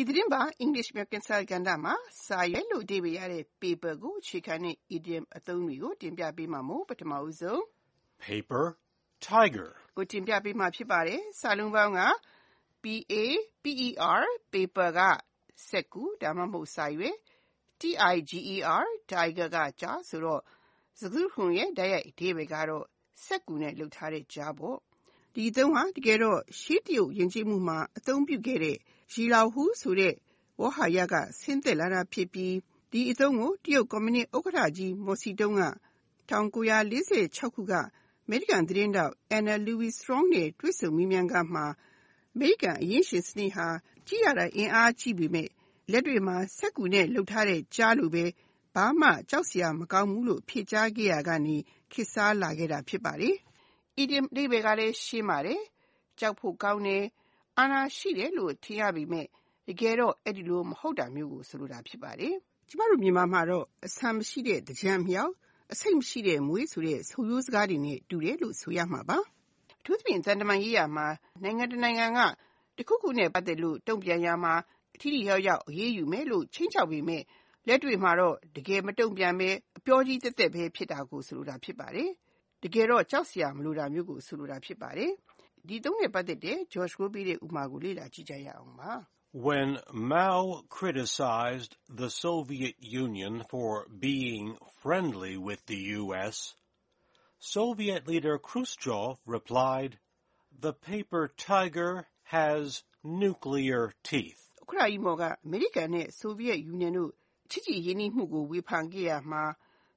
ဒီသတင်းပါ English မြတ်ကင်ဆာကဏ္ဍမှာစာရွက်လို့အဓိပ္ပာယ်ရတဲ့ paper ကိုအခြေခံတဲ့ idiom အသုံးတွေကိုတင်ပြပေးမှာမို့ပထမဦးဆုံး paper tiger ကိုတင်ပြပေးမှာဖြစ်ပါတယ်။စာလုံးပေါင်းက P A P E R paper ကစက်ကူဒါမှမဟုတ်စာရွက် T I G E R tiger ကကြာဆိုတော့စကားခုံရဲ့တိုက်ရိုက်အဓိပ္ပာယ်ကတော့စက်ကူနဲ့လှုပ်ထားတဲ့ကြားပေါ့။ ဒီအသုံးဟာ တကယ်တော့ ရှေးတရုတ်ယဉ်ကျေးမှုမှာ အသုံးပြုခဲ့တဲ့ ရီလာဟူ ဆိုတဲ့ ဝေါဟာရက ဆင်းသက်လာတာဖြစ်ပြီး ဒီအသုံးကို တရုတ်ကွန်မြူနစ်ဥက္ကဋ္ဌကြီး မော်စီတုံးက1946ခုက အမေရိကန်သတင်းတောက် Anna Louise Strong နဲ့ တွေ့ဆုံမေးမြန်းခန်းမှာ အမေရိကန်အရင်ရှင်စနစ်ဟာ ကြည့်ရတာ အင်အားကြီးပေမဲ့လက်တွေမှာ စက်ကူနဲ့လှုပ်ထားတဲ့ကြားလိုပဲ ဘာမှ ကြောက်စရာမကောင်းဘူးလို့ ဖြေကြားခဲ့ရကနေ ခေတ်စားလာခဲ့တာ ဖြစ်ပါတယ်။ idiom အဓိပ္ပာယ်ကလည်း ရှင်းပါတယ်။ကြောက်ဖို့ကောင်းတယ် အာဏာရှိတယ်လို့ ထင်ရပေမယ့် တကယ်တော့ အဲဒီလို မဟုတ်တာမျိုးကို ဆိုလိုတာ ဖြစ်ပါတယ်။ကျမတို့ မြန်မာမှာတော့ အဆံမရှိတဲ့ သင်္ကြန်မြောက် အဆိပ်မရှိတဲ့မွေးဆိုတဲ့ ဆိုရိုးစကားတွေနဲ့ တူတယ်လို့ ဆိုရမှာပါ။အထူးသဖြင့် သံတမန်ရေးရာမှာ နိုင်ငံတနိုင်ငံက တခုခုနဲ့ ပတ်သက်လို့ တုံ့ပြန်ရမှာ ထိထိရောက်ရောက် အရေးယူမယ်လို့ချင်းချောက်ပေမဲ့လက်တွေ့မှာတော့ တကယ်မတုံ့ပြန်ပဲအပြောကြီးတက်တက်ပဲ ဖြစ်တာကို ဆိုလိုတာ ဖြစ်ပါတယ်။ တကယ်တော့ကြောက်စရာမလိုတာမျိုးကိုဆိုလိုတာဖြစ်ပါတယ်။ဒီသုံးနဲ့ပတ်သက်တဲ့ George ကိုပေးတဲ့ဥမာကိုလေ့လာကြည့်ကြရအောင်ပါ။ When Mao criticized the Soviet Union for being friendly with the U.S., Soviet leader Khrushchev replied, The paper tiger has nuclear teeth. ဥက္ကဋ္ဌကြီးမော်ကအမေရိကန်နဲ့ဆိုဗီယက်ယူနီယံတို့ချစ်ကြည်ရင်းနှီးမှုကိုဝေဖန်ခဲ့ရမှာ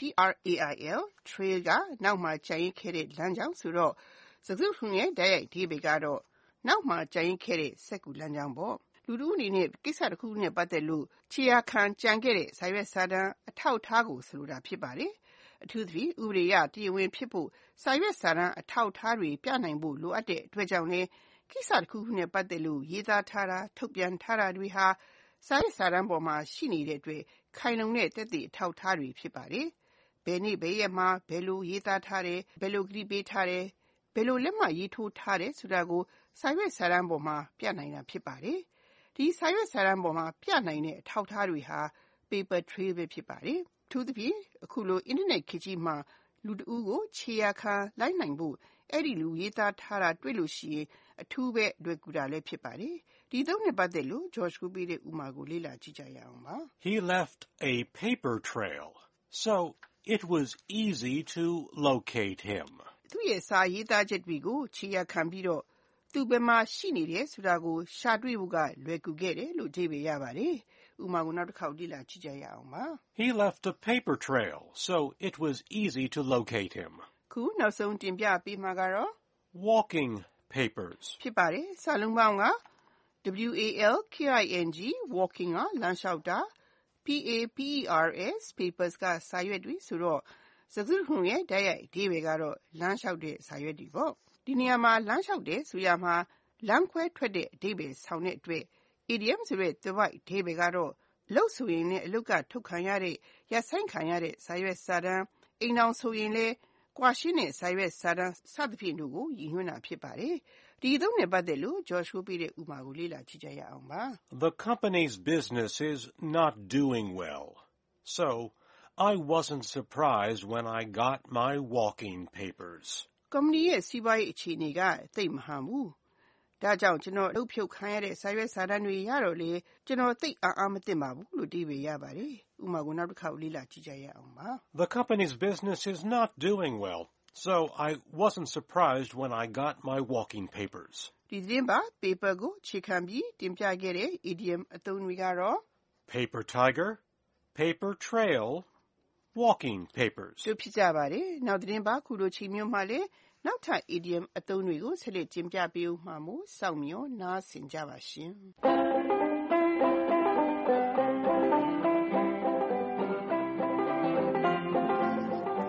Trail trail က နောက်မှာကျန်ရစ်ခဲ့တဲ့ လမ်းကြောင်းဆိုတော့ စကားစုတခုလုံးရဲ့ တိုက်ရိုက်အဓိပ္ပါယ်ကတော့ နောက်မှာကျန်ရစ်ခဲ့တဲ့ စက္ကူလမ်းကြောင်းပေါ့။လူတဦးအနေနဲ့ ကိစ္စတခုခုနဲ့ ပတ်သက်လို့ ခြေရာခံကျန်ခဲ့တဲ့ စာရွက်စာတမ်းအထောက်အထားကို ဆိုလိုတာ ဖြစ်ပါတယ်။အထူးသဖြင့် ဥပဒေအရ တရားဝင်ဖြစ်ဖို့ စာရွက်စာတမ်း အထောက်အထားတွေ ပြနိုင်ဖို့ လိုအပ်တဲ့အတွက်ကြောင့်လည်း ကိစ္စတခုခုနဲ့ ပတ်သက်လို့ ရေးသားထားတာ၊ထုတ်ပြန်ထားတာတွေဟာ စာရွက်စာတမ်းပေါ်မှာ ရှိနေတဲ့အတွက် ခိုင်လုံတဲ့ သက်သေအထောက်အထားတွေ ဖြစ်ပါတယ် ဘယ်နေ့ဘယ်ရက်မှာ ဘယ်လိုရေးသားထားတယ် ဘယ်လိုကတိပေးထားတယ် ဘယ်လိုလက်မှတ်ရေးထိုးထားတယ်ဆိုတာကို စာရွက်စာတမ်းပေါ်မှာ ပြနိုင်တာဖြစ်ပါတယ် ဒီစာရွက်စာတမ်းပေါ်မှာ ပြနိုင်တဲ့အထောက်အထားတွေဟာ paper trail ပဲ ဖြစ်ပါတယ်ထူးသဖြင့် အခုလို internet ခေတ်ကြီးမှာ လူတဦးကို ခြေရာခံလိုက်နိုင်ဖို့ အဲ့ဒီလူရေးသားထားတာ တွေ့လို့ရှိရင် အထူးပဲအတွေ့ကူတာလည်း ဖြစ်ပါတယ် ဒီသုံးနဲ့ ပတ်သက်လို့ George ကိုပေးတဲ့ဥမာကို လေ့လာကြည့်ကြရအောင်ပါ He left a paper trail so it was easy to locate him. သူ့ရဲ့စာရေးသားချက်တွေကိုခြေရာခံပြီးတော့သူဘယ်မှာရှိနေတယ်ဆိုတာကိုရှာတွေ့ဖို့ကလွယ်ကူခဲ့တယ်လို့အဓိပ္ပာယ်ရပါတယ်။ဥပမာကိုနောက်တစ်ခေါက်လေ့လာကြည့်ကြရအောင်ပါ။ He left a paper trail, so it was easy to locate him. ခုနောက်ဆုံးတင်ပြပေးမှာကတော့ walking papers ဖြစ်ပါတယ်။စာလုံးပေါင်းက W A L K I N G walking ကလမ်းလျှောက်တာ Papers papers က စာရွက်တွေဆိုတော့ စကားစုတခုလုံးရဲ့ တိုက်ရိုက်အဓိပ္ပါယ်ကတော့ လမ်းလျှောက်တဲ့ စာရွက်တွေပေါ့။ဒီနေရာမှာ လမ်းလျှောက်တယ်ဆိုရာမှာ လမ်းခွဲထွက်တဲ့ အဓိပ္ပါယ်ဆောင်တဲ့အတွက် idiom ဆိုတဲ့ သွယ်ဝိုက်အဓိပ္ပါယ်ကတော့ အလုပ်ဆိုရင်လည်းအလုပ်က ထုတ်ခံရတဲ့ ရပ်ဆိုင်းခံရတဲ့ စာရွက်စာတမ်း၊အိမ်ထောင်ဆိုရင်လည်း ကွာရှင်းတဲ့စာရွက်စာတမ်းစသဖြင့်တို့ကိုရည်ညွှန်းတာဖြစ်ပါတယ်။ဒီအသုံးနဲ့ပတ်သက်လို့ George ကိုပေးတဲ့ဥပမာကိုလေ့လာကြည့်ကြရအောင်ပါ။ The company's business is not doing well, so I wasn't surprised when I got my walking papers. ကုမ္ပဏီရဲ့စီးပွားရေးအခြေအနေကသိပ်မဟန်ဘူး။ ဒါကြောင့်ကျွန်တော်အလုပ်ဖြုတ်ခံရတဲ့စာရွက်စာတမ်းတွေရတော့လေကျွန်တော်သိပ်အံ့အားမသင့်ပါဘူးလို့အဓိပ္ပာယ်ရပါတယ်။ဥပမာကိုနောက်တစ်ခေါက်လေ့လာကြည့်ကြရအောင်ပါ။ The company's business is not doing well, so I wasn't surprised when I got my walking papers. ဒီသတင်းပါ paper ကိုခြေခံပြီးတင်ပြခဲ့တဲ့ idiom အသုံးတွေကတော့ paper tiger, paper trail, walking papers တို့ဖြစ်ကြပါတယ်။နောက်သတင်းပါခုလိုချိန်မျိုးမှာလေ နောက်ထပ် idiom အသုံးတွေကို ဆက်လက်တင်ပြပေးဦးမှာမို့ စောင့်မျှော်နားဆင်ကြပါရှင်။